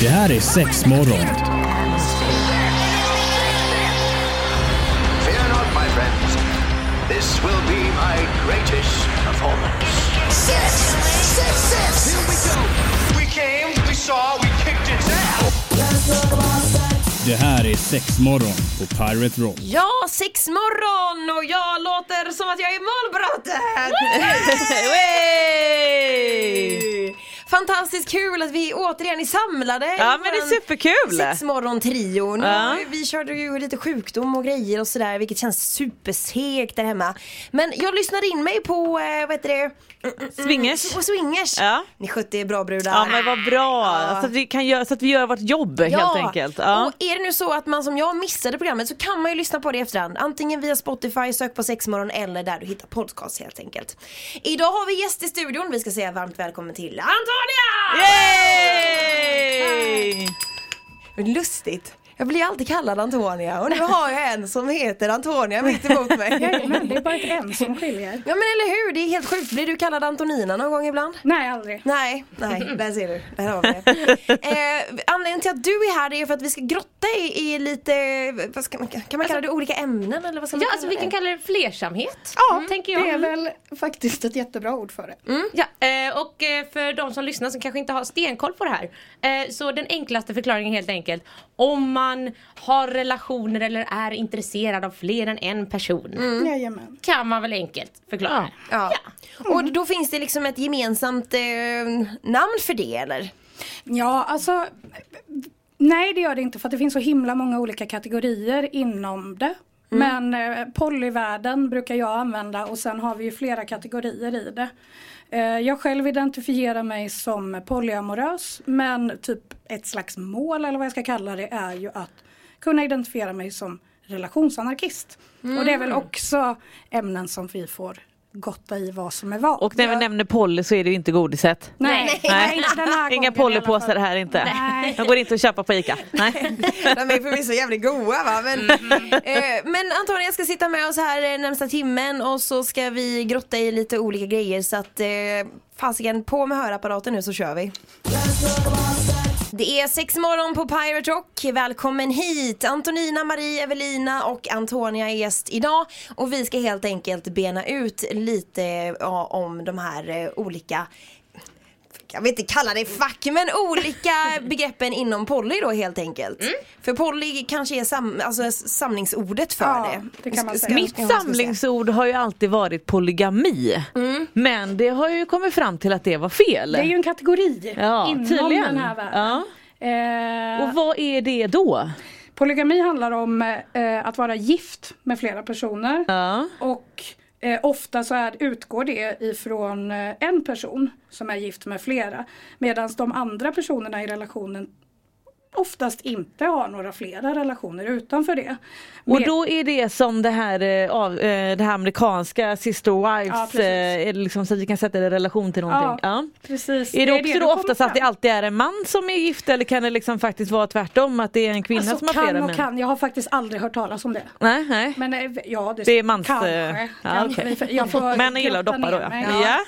Det här är sex morgon. Fear not, my friends. This will be my greatest performance. Six, six, six. Here we go. We came, we saw, we kicked its ass. Det här är sex morgon på Pirate Rock. Ja, sex morgon och jag låter som att jag är målbrottet! Fantastiskt kul att vi återigen är samlade. Ja, men det är superkul. Sexmorgon-trion. Ja. Vi körde ju lite sjukdom och grejer och sådär vilket känns supersegt där hemma. Men jag lyssnade in mig på, eh, vad heter det? Swingers. På swingers. Ja. Ni skötte er bra brudar. Ja men vad bra, Ja. så, att vi kan göra, så att vi gör vårt jobb helt enkelt. Ja. och är det nu så att man som jag missade programmet så kan man ju lyssna på det i efterhand. Antingen via Spotify, sök på sexmorgon eller där du hittar podcast helt enkelt. Idag har vi gäst i studion, vi ska säga varmt välkommen till Antonia! Yay! Lustigt. Jag blir alltid kallad Antonia och nu har jag en som heter Antonia mitt emot mig. Jajamän, det är bara ett en som skiljer. Ja men eller hur, det är helt sjukt. Blir du kallad Antonina någon gång ibland? Nej, aldrig. Nej, nej, där ser du. Där har vi det. Eh, anledningen till att du är här är för att vi ska grotta i, i lite, vad ska man, kan man kalla det olika ämnen eller vad ska man Ja, kalla alltså vi kan kalla det flersamhet. Ja, tänker jag. det är väl faktiskt ett jättebra ord för det. Ja, eh, och eh, för de som lyssnar som kanske inte har stenkoll på det här. eh, Så den enklaste förklaringen helt enkelt om man har relationer eller är intresserad av fler än en person. Jajamän. Kan man väl enkelt förklara. Ja. Och då finns det liksom ett gemensamt eh, namn för det eller? Ja, alltså Nej det gör det inte för att det finns så himla många olika kategorier inom det. Men eh, polyvärlden brukar jag använda och sen har vi ju flera kategorier i det. Eh, jag själv identifierar mig som polyamorös men typ ett slags mål eller vad jag ska kalla det är ju att kunna identifiera mig som relationsanarkist. Och det är väl också ämnen som vi får gotta i vad som är vad. Och när vi nämner Polly så är det ju inte godiset. Nej, nej, inte den här Inga Pollypåsar här inte. Nej. Jag går inte att köpa på ICA. Nej. De är förvisso jävligt goa va men, eh, men Antonija ska sitta med oss här eh, närmsta timmen och så ska vi grotta i lite olika grejer så att eh, fasiken på med hörapparaten nu så kör vi. Det är sex morgon på Pirate Rock. Välkommen hit! Antonina, Marie, Evelina och Antonia är gäst idag. Och vi ska helt enkelt bena ut lite ja, om de här eh, olika jag vill inte kalla det fack, men olika begreppen inom poly då helt enkelt. För poly kanske är sam, alltså samlingsordet för Ja, det. det kan man säga. Mitt samlingsord har ju alltid varit polygami. Men det har ju kommit fram till att det var fel. Det är ju en kategori Ja, inom tydligen. den här världen. Ja. Eh, Och vad är det då? polygami handlar om eh, att vara gift med flera personer. Ja. Och eh, ofta så är, utgår det ifrån eh, en person som är gift med flera. Medan de andra personerna i relationen oftast inte har några flera relationer utanför det. Och Med- då är det som det här, eh, av, eh, det här amerikanska sister Ja, wives, precis. eh, det liksom så att vi kan sätta det i relation till någonting. Ja. precis. Är det är också du då oftast att det fram. alltid är en man som är gift eller kan det liksom faktiskt vara tvärtom att det är en kvinna Alltså, som har kan flera och män? kan, jag har faktiskt aldrig hört talas om det. Nej, nej. Men ja, det, Det är mans- kanske. ja, får- Jag får Män gillar att doppa då ja. mig. ja.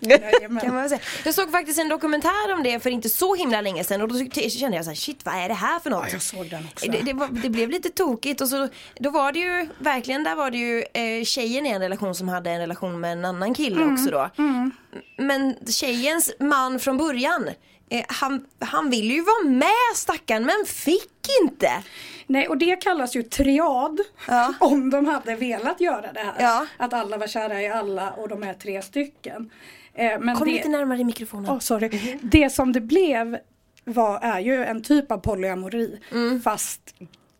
Jajamän. Kan man säga. Jag såg faktiskt en dokumentär om det för inte så himla länge sedan och då kände jag så här, shit vad är det här för något? Ja, jag såg den också. Det, det, var, det blev lite tokigt och så då var det ju verkligen där var det ju eh, tjejen i en relation som hade en relation med en annan kille Mm, också då. Men tjejens man från början eh, han, han ville ju vara med stackaren men fick inte. Nej och det kallas ju triad Ja. om de hade velat göra det här. Ja. Att alla var kära i alla och de är tre stycken. Eh, men Kom det, lite närmare i mikrofonen. oh, sorry. Det som det blev var, är ju en typ av polyamori fast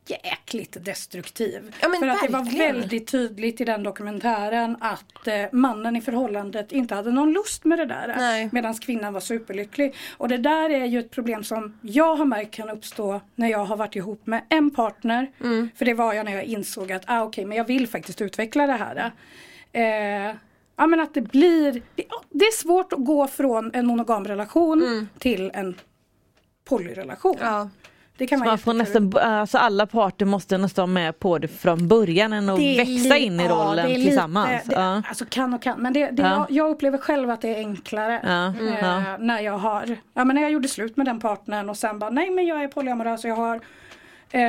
jäkligt destruktiv. Mm. Ja, För att det var verkligen. väldigt tydligt i den dokumentären att eh, mannen i förhållandet inte hade någon lust med det där. Medan kvinnan var superlycklig. Och det där är ju ett problem som jag har märkt kan uppstå när jag har varit ihop med en partner. Mm. För det var jag när jag insåg att ah, okej men jag vill faktiskt utveckla det här. Eh, ja men att det blir, det, är svårt att gå från en monogam relation till en polyrelation. Mm. Ja. Det kan Så man får jättekul. nästan, alltså alla parter måste nästan vara med på det från början än att växa in i ja, rollen det är tillsammans. Lite, det, ja. Alltså kan och kan men det, det Ja. jag, jag upplever själv att det är enklare Ja, eh, ja. när jag har, ja men när jag gjorde slut med den partnern och sen bara nej men jag är polyamorös och jag har eh,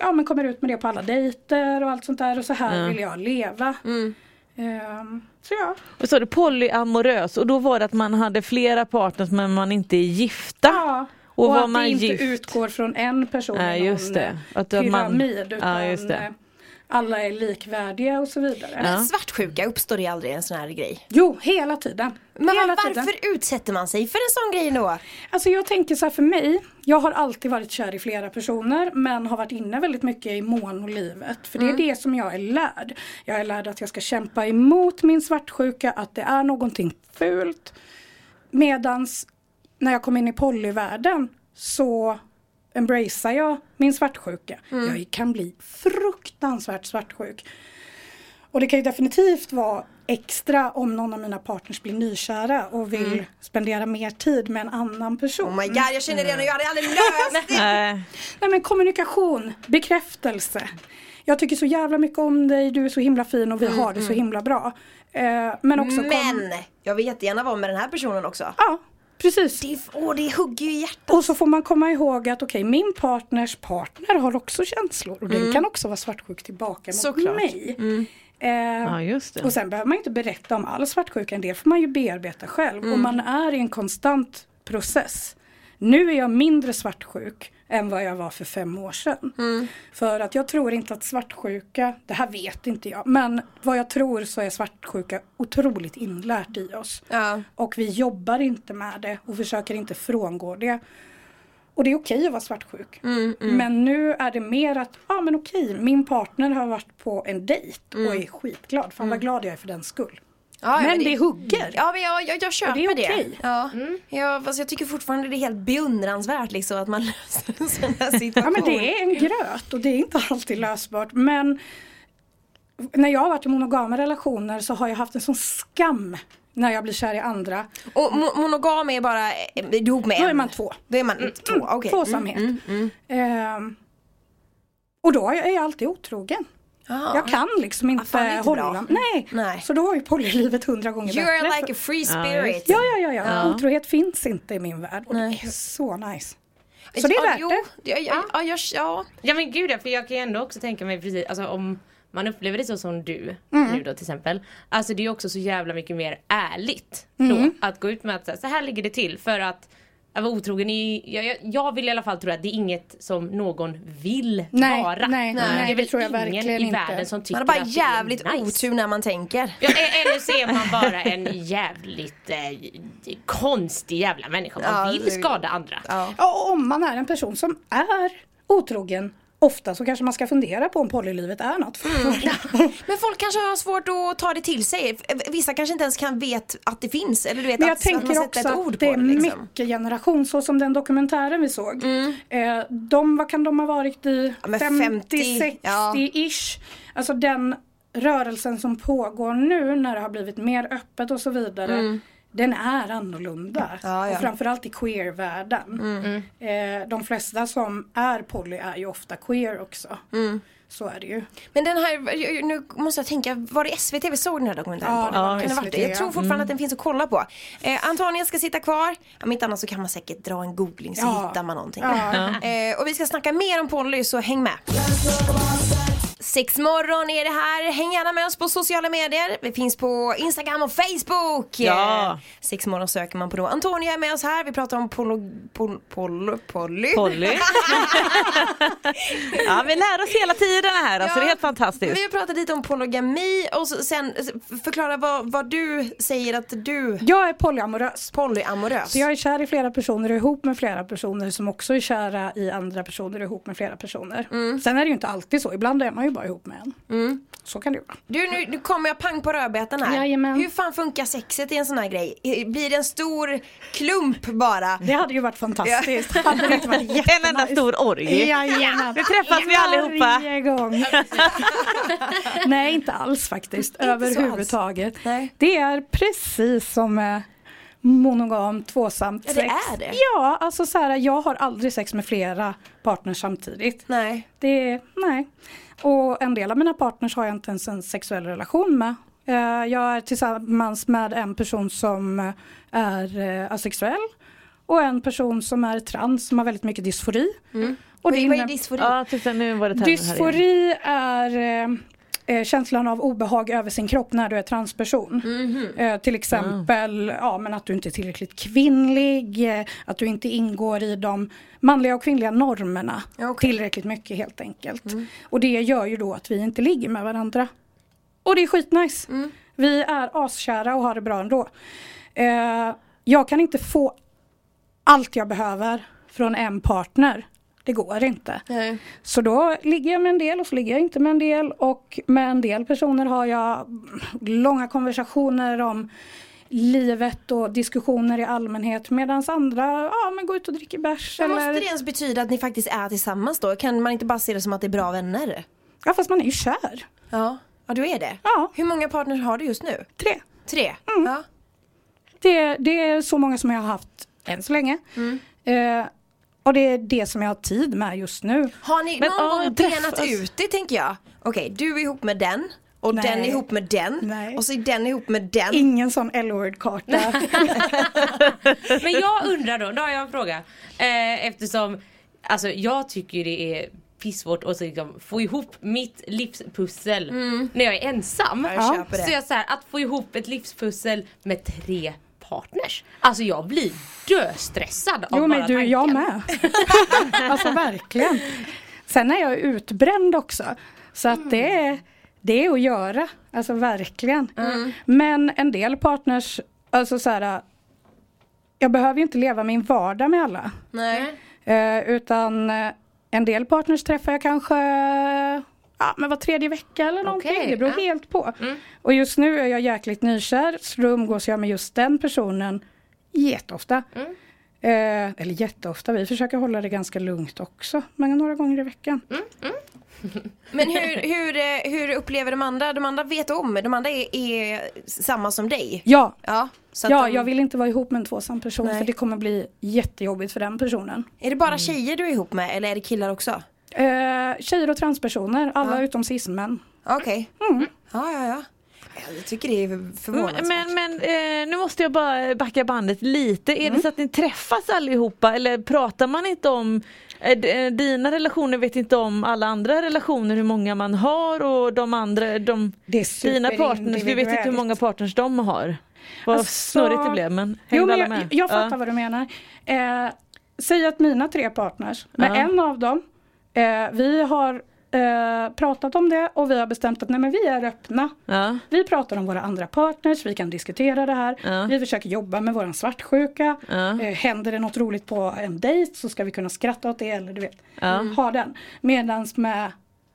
ja men kommer ut med det på alla dejter och allt sånt där och så här Ja. vill jag leva. Mm. Eh, så ja. Och så är det polyamorös och då var det att man hade flera partners men man inte är gifta. ja. Och Och, att man det inte gift? utgår från en person Nej, i just någon det. Att man- pyramid utan Ja, just det. eh, alla är likvärdiga och så vidare. Ja. Men svartsjuka, uppstår det aldrig en sån här grej? Jo, hela tiden. Men hela var, tiden. varför utsätter man sig för en sån grej då? Alltså jag tänker så här för mig, jag har alltid varit kär i flera personer men har varit inne väldigt mycket i monolivet. För det är det som jag är lärd. Jag är lärd att jag ska kämpa emot min svartsjuka, att det är någonting fult. Medans när jag kom in i polyvärlden så embracear jag min svartsjuka. Jag kan bli fruktansvärt svartsjuk. Och det kan ju definitivt vara extra om någon av mina partners blir nykära och vill spendera mer tid med en annan person. Oh my god, jag känner det och jag hade aldrig löst det. Nej. Men kommunikation, bekräftelse. Jag tycker så jävla mycket om dig, du är så himla fin och vi har det så himla bra. Eh, men också kom- Men jag vill jättegärna vara med den här personen också. Ja, precis. Det, åh, det hugger ju i hjärtat. Och så får man komma ihåg att okej, min partners partner har också känslor och den kan också vara svartsjuk tillbaka mot Såklart. mig. Eh, Ja just det. Och sen behöver man inte berätta om all svartsjuka, en del får man ju bearbeta själv. Och man är i en konstant process. Nu är jag mindre svartsjuk än vad jag var för fem år sedan. För att jag tror inte att svartsjuka, det här vet inte jag, men vad jag tror så är svartsjuka otroligt inlärt i oss. Ja. Och vi jobbar inte med det och försöker inte frångå det. Och det är okej att vara svartsjuk. Men nu är det mer att, ja men okej, min partner har varit på en dejt och är skitglad. Fan vad glad jag är för den skull. Ja, men det hugger. Ja men jag, jag, jag köper det är det. okej. Ja. Ja, fast jag tycker fortfarande det är helt beundransvärt liksom att man löser en sån här situation. Ja men det är en gröt och det är inte alltid lösbart. Men när jag har varit i monogama relationer så har jag haft en sån skam när jag blir kär i andra. Och mo- monogam är bara eh, ihop med Då en? är man två. Då är man två, okej. Mm, Tvåsamhet. Ehm, och då är jag alltid otrogen. Jaha. Jag kan liksom inte är inte hålla. bra. Nej. Nej. Så då är ju polylivet hundra gånger You're bättre. like a free Ja, spirit. det. Ja, ja, ja, ja. Otrohet finns inte i min värld och Nej. det är så nice. Så det är Ja, värt jo, det. Ja, ja, ja, ja, ja. Ja men gud ja, för jag kan ju ändå också tänka mig precis, alltså om man upplever det så som du Mm. nu då till exempel. Alltså det är ju också så jävla mycket mer ärligt Mm. då att gå ut med att så här, så här ligger det till för att att vara otrogen jag, jag, jag vill i alla fall tro att det är inget som någon vill Nej, vara. nej, det nej, är det väl tror jag ingen i inte. världen som tycker Man har bara att jävligt det är nice. otur när man tänker. Ja, eller så är man bara en jävligt eh, konstig jävla människa. Man Ja, vill det- skada andra. Ja. Ja, och om man är en person som är otrogen ofta så kanske man ska fundera på om polylivet är något Mm. Men folk kanske har svårt att ta det till sig. Vissa kanske inte ens kan vet att det finns. Eller du vet Men jag att, att tänker sätter också att det är det. Liksom. mycket generation så som den dokumentären vi såg. Eh, de, vad kan de ha varit i? Mm. Ja, men 50, ja. 50-60-ish. Alltså den rörelsen som pågår nu när det har blivit mer öppet och så vidare. Den är annorlunda. Mm. Ja, ja. Och framförallt i queer-världen. Eh, de flesta som är poly är ju ofta queer också. Mm. Så är det ju. Men den här, nu måste jag tänka, var det SVT vi såg den här dokumentären Ja, på? Kan SVT, det? Jag tror ja. fortfarande att den finns att kolla på. Eh, Antonia ska sitta kvar, om inte annat så kan man säkert dra en googling så Ja. hittar man någonting. Ja. Eh, och vi ska snacka mer om Polly så häng med. Sex morgon är det här. Häng gärna med oss på sociala medier. Vi finns på Instagram och Facebook. Ja. Eh, Sex morgon söker man på då. Antonia är med oss här. Vi pratar om polo, pol, pol, Polly. Polly. ja, vi lär oss hela tiden här, alltså Ja. det är helt fantastiskt. Vi har pratat lite om polygami och så, sen förklara vad, vad du säger att du Jag är polyamorös. polyamorös. Så jag är kär i flera personer och ihop med flera personer som också är kära i andra personer och ihop med flera personer. Mm. Sen är det ju inte alltid så, ibland är man ju bara ihop med en. Så kan det ju vara. Du, nu, nu kommer jag pang på rödbetan här. Jajamän. Hur fan funkar sexet i en sån här grej? Blir det en stor klump bara? Det hade ju varit fantastiskt. hade det inte varit. En enda stor orgie. Jajamän. Nu träffas vi allihopa. Gång. Nej inte alls faktiskt. Inte Överhuvudtaget. Det är precis som med monogamt, tvåsamt Ja, det är det. Ja, alltså så här, jag har aldrig sex med flera partners samtidigt. Nej. Det, nej. Och en del av mina partners har jag inte ens en sexuell relation med. Eh, Jag är tillsammans med en person som är eh, asexuell och en person som är trans som har väldigt mycket dysfori. Och det Mm. Vad är dysfori? Ja, titta nu var det. Dysfori är eh, känslan av obehag över sin kropp när du är transperson. Eh, till exempel ja, men att du inte är tillräckligt kvinnlig, eh, att du inte ingår i de manliga och kvinnliga normerna okej. tillräckligt mycket helt enkelt. Och det gör ju då att vi inte ligger med varandra. Och det är skitnice. Vi är askära och har det bra ändå. Eh, jag kan inte få allt jag behöver från en partner. Det går inte. Nej. Så då ligger jag med en del och så ligger jag inte med en del och med en del personer har jag långa konversationer om livet och diskussioner i allmänhet medan andra ja, men går ut och dricker bärs. Men Eller... måste det ens betyda att ni faktiskt är tillsammans då? Kan man inte bara se det som att det är bra vänner? Ja fast man är ju kär. Ja, ja du är det? Ja. Hur många partners har du just nu? Tre. Tre? Ja. Det, det är så många som jag har haft än så länge. Eh, och det är det som jag har tid med just nu. Har ni Men, någon ja, gång träffas. benat ut det tänker jag? Okej, du är ihop med den och Nej. den är ihop med den Nej. och så är den ihop med den. Ingen sån L-word-karta. Men jag undrar då, då har jag en fråga. Eh, eftersom, alltså jag tycker ju det är pissvårt att liksom få ihop mitt livspussel när jag är ensam. Ja, jag köper det. Så jag så här, att få ihop ett livspussel med tre partners. Alltså jag blir döstressad av Jo bara men du, jag tanken. med. alltså verkligen. Sen är jag utbränd också. Så att det är, det är att göra. Alltså verkligen. Men en del partners, alltså så här. Jag behöver ju inte leva min vardag med alla. Nej. Eh, utan eh, en del partners träffar jag kanske ja, men var tredje vecka eller någonting. Okej, det beror ja. helt på. Och just nu är jag jäkligt nykär så då umgås jag med just den personen jätteofta. Eh, eller jätteofta, vi försöker hålla det ganska lugnt också. Men några gånger i veckan. Men hur, hur, eh, hur upplever de andra? De andra vet om, de andra är, är samma som dig? Ja, Ja, så att ja de, jag vill inte vara ihop med en tvåsam person Nej. för det kommer bli jättejobbigt för den personen. Är det bara tjejer du är ihop med eller är det killar också? Eh, tjejer och transpersoner, alla Ja. utom cismän. Okej. Mm. Ja, ja, ja. Jag tycker det är förvånansvärt. Men, men eh, nu måste jag bara backa bandet lite. Är det så att ni träffas allihopa eller pratar man inte om eh, eh, dina relationer vet inte om alla andra relationer hur många man har och de andra, de, Det är dina partners, vi vet inte hur många partners de har. Vad Alltså- snurrigt det blev men Jo, men alla jag, jag fattar Ja. vad du menar. Eh, säg att mina tre partners, med Ja. en av dem, eh, vi har eh, pratat om det och vi har bestämt att nej, men vi är öppna. Ja. Vi pratar om våra andra partners, vi kan diskutera det här. Ja. Vi försöker jobba med våran svartsjuka. Ja. Eh, händer det något roligt på en dejt så ska vi kunna skratta åt det eller du vet, Ja. ha den. Medans med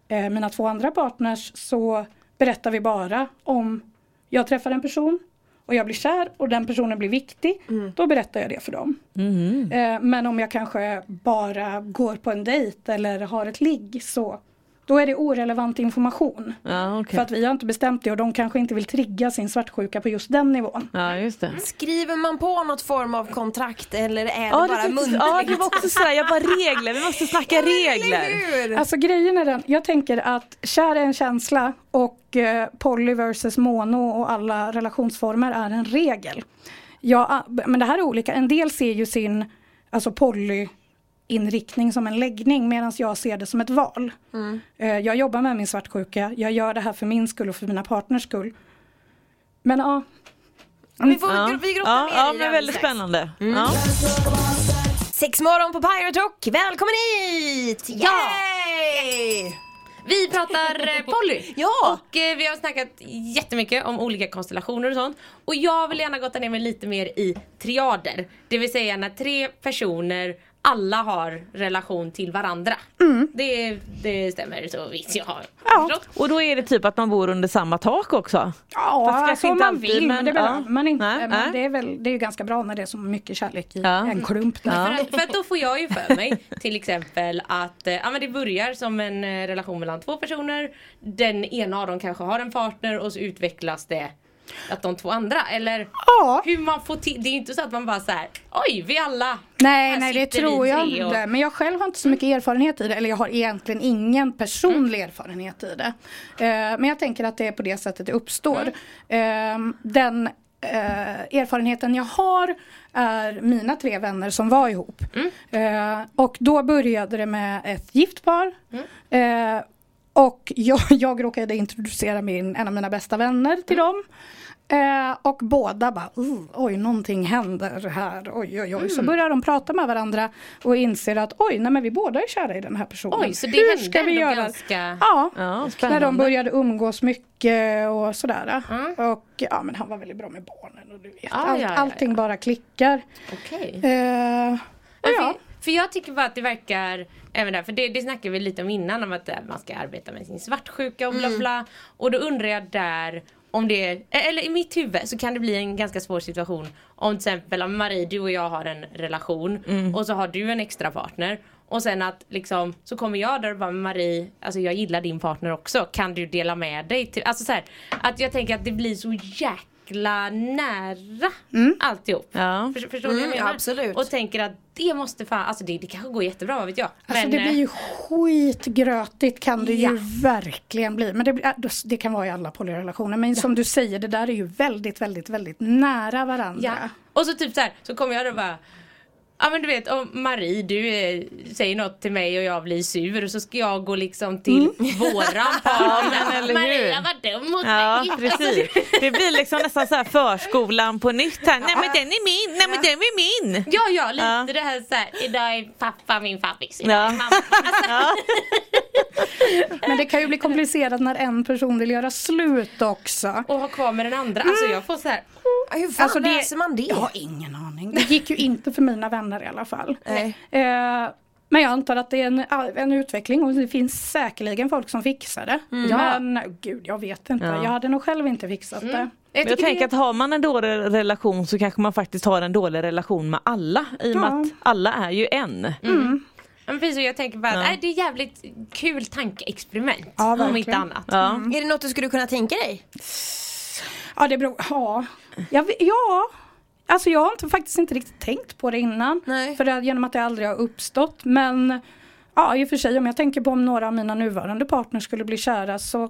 eh, mina två andra partners så berättar vi bara om jag träffar en person och jag blir kär och den personen blir viktig, då berättar jag det för dem. Mhm. Eh, men om jag kanske bara går på en dejt eller har ett ligg så då är det orelevant information. Ja, okej. För att vi har inte bestämt det och de kanske inte vill trigga sin svartsjuka på just den nivån. ja just det. Skriver man på något form av kontrakt eller är det Ja det, bara tyckte, muntligt? ja det var också sådär, jag bara regler, vi måste snacka regler. Alltså grejen är den, jag tänker att kär är en känsla och eh, poly versus mono och alla relationsformer är en regel. Ja, men det här är olika, en del ser ju sin alltså poly inriktning som en läggning medan jag ser det som ett val. Eh, jag jobbar med min svartsjuka, jag gör det här för min skull och för mina partners skull. Men ja, Vi, får, Ja, vi grottar ja, ner ja i det väldigt strax. spännande. Mm. Ja. Sex morgon på Pirate Rock, välkommen hit! Yay! Vi pratar eh, poly. Ja. Och eh, vi har snackat jättemycket om olika konstellationer och sånt. Och jag vill gärna gotta ner mig lite mer i triader. Det vill säga när tre personer alla har relation till varandra. Det, det stämmer så vitt jag har Ja. förstått. Och då är det typ att man bor under samma tak också? Ja, Fast alltså inte man vill, men det ja. behöver man inte. Nej, men nej. det, är väl, det är ju ganska bra när det är så mycket kärlek i Ja. en klump. Ja. För, för att då får jag ju för mig till exempel att eh, ja, men det börjar som en eh, relation mellan två personer. Den ena av dem kanske har en partner och så utvecklas det att de två andra? Eller Ja. hur man får till, det är ju inte så att man bara så här, oj vi alla Nej, nej det tror jag tre och- inte. Men jag själv har inte så mycket erfarenhet i det. Eller jag har egentligen ingen personlig erfarenhet i det. Eh, men jag tänker att det är på det sättet det uppstår. Eh, den eh, erfarenheten jag har är mina tre vänner som var ihop. Eh, och då började det med ett gift par. Eh, och jag, jag råkade introducera min, en av mina bästa vänner till dem. Eh, och båda bara, "Uh, oj någonting händer här, oj oj oj. Så börjar de prata med varandra och inser att oj, nej men vi båda är kära i den här personen. Oj, så det Hur ska vi göra? ganska- Ja, Ja, när de började umgås mycket och sådär. Och ja men han var väldigt bra med barnen och du vet, Ja, allt, ja, ja, allting bara klickar. Okej. Eh, Ja, ja. för, för jag tycker bara att det verkar, även där, för det, det snackade vi lite om innan om att eh, man ska arbeta med sin svartsjuka och bla bla. Och då undrar jag där om det, eh, eller i mitt huvud så kan det bli en ganska svår situation om till exempel Marie, du och jag har en relation och så har du en extra partner. Och sen att liksom, så kommer jag där och bara Marie, alltså jag gillar din partner också, kan du dela med dig? Till, alltså så här, att jag tänker att det blir så jäkla nära alltihop. Ja. För, förstår du vad jag Mm, menar? absolut. Och tänker att det måste fan, alltså det, det kanske går jättebra, vad vet jag. Alltså Men, det eh, blir ju skitgrötigt kan det Ja. ju verkligen bli. Men det, äh, det kan vara i alla polyrelationer. Men som du säger, det där är ju väldigt, väldigt, väldigt nära varandra. Ja. Och så typ så här, så kommer jag då bara Ja men du vet om Marie du eh, säger något till mig och jag blir sur och så ska jag gå liksom till våran partner. hur? Maria var dum mot Ja mig. precis. Det blir liksom nästan så här förskolan på nytt här. Nej men den är min, nej men den är min. Ja ja lite Ja. det här så här, idag är pappa min fabbis, idag Ja. är mamma. Alltså, Men det kan ju bli komplicerat när en person vill göra slut också. och ha kvar med den andra. Alltså jag får så här. Ja, Hur fan löser man det? Jag har ingen aning. Det gick ju inte för mina vänner i alla fall. Nej. Eh, men jag antar att det är en, en utveckling och det finns säkerligen folk som fixar det. Ja. Men gud, jag vet inte. Ja. Jag hade nog själv inte fixat det. Jag, Jag tänker det- att har man en dålig relation så kanske man faktiskt har en dålig relation med alla. I och med Ja. att alla är ju en. Ja, men precis, jag tänker bara att Ja. nej, det är jävligt kul tankeexperiment. Ja, om inte annat. Ja. Är det något du skulle kunna tänka dig? Ja, det beror... Ja. Jag, ja. Alltså jag har inte, faktiskt inte riktigt tänkt på det innan. Nej. För det, genom att det aldrig har uppstått. Men ja, i och för sig om jag tänker på om några av mina nuvarande partners skulle bli kära så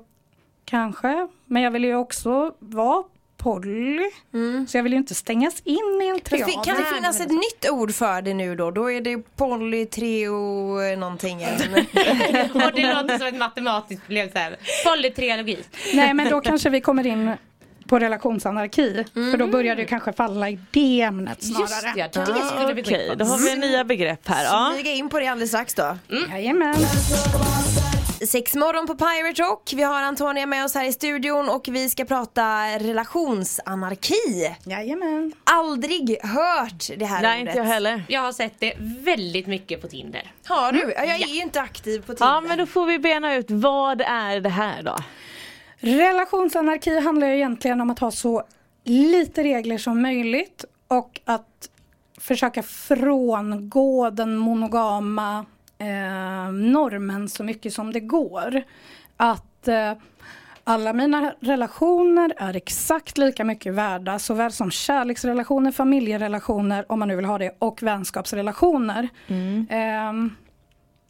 kanske. Men jag vill ju också vara poly. Så jag vill ju inte stängas in i en triad. Kan det finnas ett nytt ord för det nu då? Då är det polytreo någonting. eller- Och det låter som ett matematiskt problem såhär. Polytrialogi. Nej men då kanske vi kommer in på relationsanarki. För då börjar det kanske falla i det ämnet snarare. Just ja, det Ah, skulle bli Okej, skitbra. då har vi nya begrepp här. Ja. Smyga in på det alldeles strax då. Jajamän. Sex morgon på Pirate Rock. Vi har Antonia med oss här i studion och vi ska prata relationsanarki. Jajamän. Aldrig hört det här Nej, ordet. inte jag heller. Jag har sett det väldigt mycket på Tinder. Har du? Ja, Jag är ju inte aktiv på Tinder. Ja men då får vi bena ut vad är det här då? Relationsanarki handlar ju egentligen om att ha så lite regler som möjligt och att försöka frångå den monogama eh, normen så mycket som det går. Att eh, alla mina relationer är exakt lika mycket värda såväl som kärleksrelationer, familjerelationer om man nu vill ha det och vänskapsrelationer. Ehm,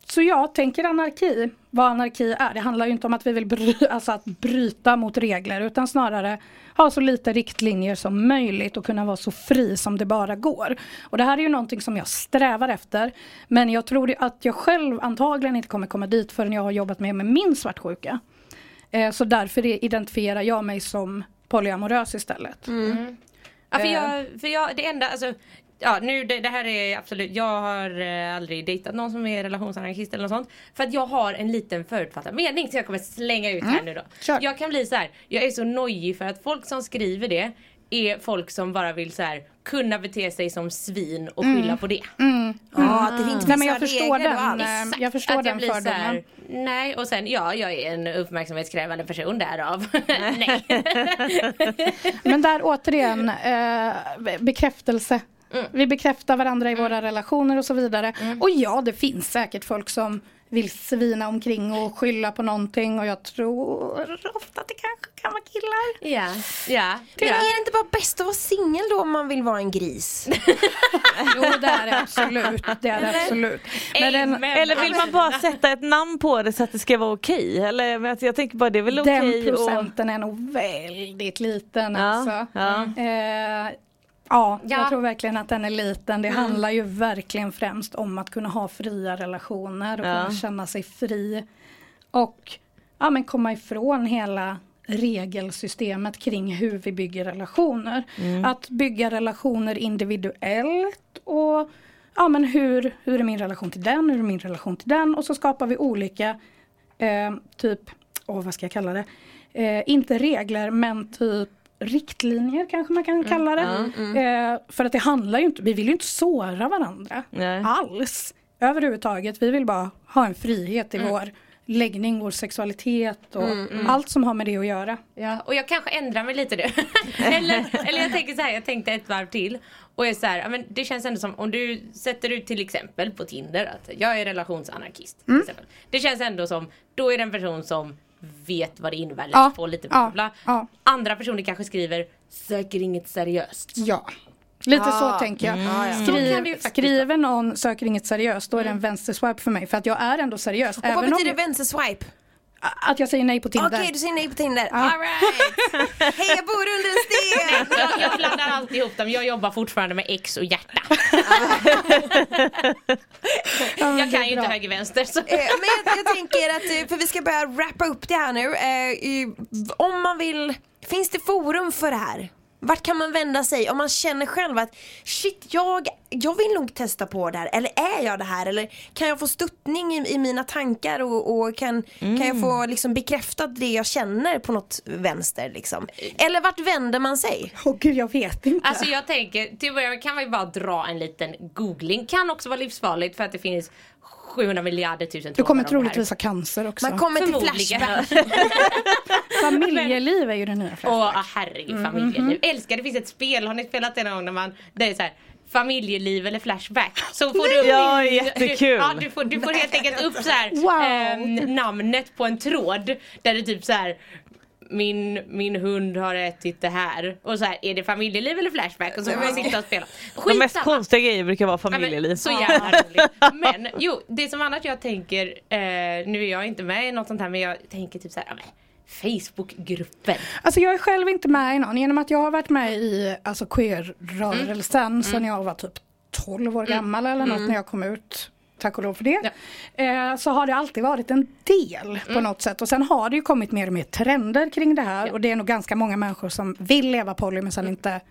så jag tänker anarki, vad anarki är. Det handlar ju inte om att vi vill bry, alltså att bryta mot regler utan snarare ha så lite riktlinjer som möjligt och kunna vara så fri som det bara går. Och det här är ju någonting som jag strävar efter. Men jag tror att jag själv antagligen inte kommer komma dit förrän jag har jobbat med, med min svartsjuka. Eh, så därför identifierar jag mig som polyamorös istället. Ja, för Eh. jag, för jag, det enda, alltså Ja nu det, det här är absolut, jag har eh, aldrig dejtat någon som är relationsanarkist eller något sånt. För att jag har en liten förutfattad mening som jag kommer slänga ut här nu då. Kör. Jag kan bli så här, jag är så nojig för att folk som skriver det är folk som bara vill så här kunna bete sig som svin och skylla på det. Ja, att det finns Nej, men jag förstår den, allt. eh, Exakt, jag förstår att den blir så fördomen. här, Nej och sen ja, jag är en uppmärksamhetskrävande person därav. nej. Men där återigen, eh, bekräftelse. Vi bekräftar varandra i våra relationer och så vidare. Och ja, det finns säkert folk som vill svina omkring och skylla på någonting och jag tror ofta att det kanske kan vara killar. Ja, ja. Men ja. är det inte bara bäst att vara singel då om man vill vara en gris? Jo det är det absolut. Det är det absolut. Men den. Eller vill man bara sätta ett namn på det så att det ska vara okej? Eller men alltså, jag tänker bara det är väl den okej och... procenten är nog väldigt liten Ja, alltså. ja. Eh, ja, Ja. jag tror verkligen att den är liten. Det handlar ju verkligen främst om att kunna ha fria relationer och Ja. kunna känna sig fri. Och ja, men komma ifrån hela regelsystemet kring hur vi bygger relationer. Att bygga relationer individuellt och ja, men hur, hur är min relation till den, hur är min relation till den och så skapar vi olika eh, typ, åh vad ska jag kalla det, eh, inte regler men typ riktlinjer kanske man kan kalla det. Eh, för att det handlar ju inte, vi vill ju inte såra varandra Nej. alls. Överhuvudtaget, vi vill bara ha en frihet i vår läggning, vår sexualitet och allt som har med det att göra. Ja, och jag kanske ändrar mig lite nu. eller, eller jag tänker så här, jag tänkte ett varv till. Och är så här, men det känns ändå som om du sätter ut till exempel på Tinder att jag är relationsanarkist. Till exempel. Det känns ändå som, då är det en person som vet vad det innebär, Ja, läst på lite bla bla. ja. Andra personer kanske skriver söker inget seriöst. Ja. Lite Ja. så tänker jag. Ju Skriv, skriver någon söker inget seriöst då är det en vänsterswipe för mig för att jag är ändå seriös. Och vad betyder om vänsterswipe? Att jag säger nej på Tinder. Okej, du säger nej på Tinder. Alright! Hej, jag bor under en sten! Jag, jag blandar alltid ihop dem, jag jobbar fortfarande med X och hjärta. Ja, Jag kan ju inte höger-vänster. Så. Eh, Men jag, jag tänker att, eh, för vi ska börja wrappa upp det här nu. Eh, Om man vill, finns det forum för det här? Vart kan man vända sig om man känner själv att shit, jag, jag vill nog testa på det här. Eller är jag det här? Eller kan jag få stöttning i, i mina tankar och, och kan, kan jag få liksom bekräftat det jag känner på något vänster liksom? Eller vart vänder man sig? Åh gud jag vet inte. Alltså jag tänker, till att börja med kan man ju bara dra en liten googling. Kan också vara livsfarligt för att det finns 700 miljarder tusen du kommer troligtvis ha cancer också. Man kommer till. Flashback. Familjeliv är ju det nya flashback. Åh ah, herregud familjeliv. Älskar det finns ett spel, har ni spelat det någon gång när man, det är så här familjeliv eller flashback. Så får du upp Ja, jättekul. Ja, du, får, du får helt enkelt upp så här, Wow. ehm, namnet på en tråd där det typ så här min, min hund har ätit det här och så här är det familjeliv eller flashback och så får man sitta och spela. De mest Skitsamma. konstiga grejer brukar vara Ja, men, familjeliv. så jävla roligt. Men jo, det som annars jag tänker, eh, nu är jag inte med i något sånt här men jag tänker typ så här, ja, men, Facebookgrupper. Alltså jag är själv inte med i någon genom att jag har varit med i alltså, queer-rörelsen sedan jag var typ 12 år gammal eller något när jag kom ut. Tack och lov för det. Eh, så har det alltid varit en del på något sätt. Och sen har det ju kommit mer och mer trender kring det här. Och det är nog ganska många människor som vill leva poly men sen inte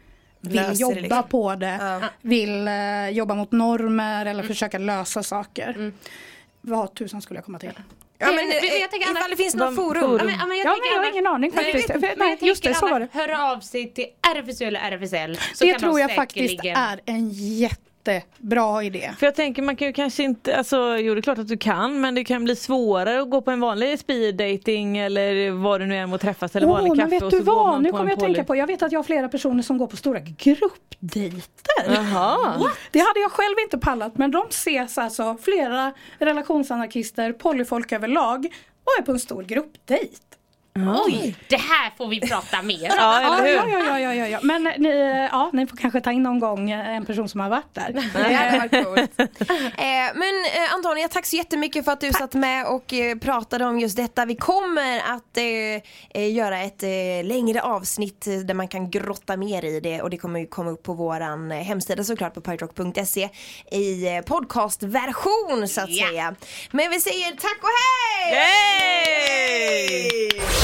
vill Löser det jobba liksom. på det. Vill eh, jobba mot normer eller försöka lösa saker. Vad tusan skulle jag komma till? Ja, men, Men, eh, jag tänker ifall det finns något forum. forum. Ja, men, ja, men jag Ja, tänker men jag har ingen aning Nej, jag faktiskt. Nej, men jag just det, så var annars, Hör av sig till RFSU eller RFSL. Så det kan tror jag faktiskt är en jättebra idé. För jag tänker man kan ju kanske inte, alltså jo det är klart att du kan men det kan bli svårare att gå på en vanlig speed dating eller vad det nu är att träffas eller Åh, vanlig men kaffe vet och du vad? Nu kommer jag tänka poly. på, jag vet att jag har flera personer som går på stora gruppdejter. Det hade jag själv inte pallat men de ses alltså, flera relationsanarkister, polyfolk överlag och är på en stor gruppdejt. Oj, det här får vi prata mer om. Ja eller Ja, hur? ja, ja, ja, ja, ja. Men ni, ja, ni får kanske ta in någon gång eh, en person som har varit där. Det hade varit coolt. eh, men eh, Antonia, tack så jättemycket för att du satt med och pratade om just detta. Vi kommer att eh, göra ett eh, längre avsnitt där man kan grotta mer i det och det kommer ju komma upp på våran hemsida såklart på pyrock.se i podcastversion så att Ja. säga. Men vi säger tack och hej! Yay!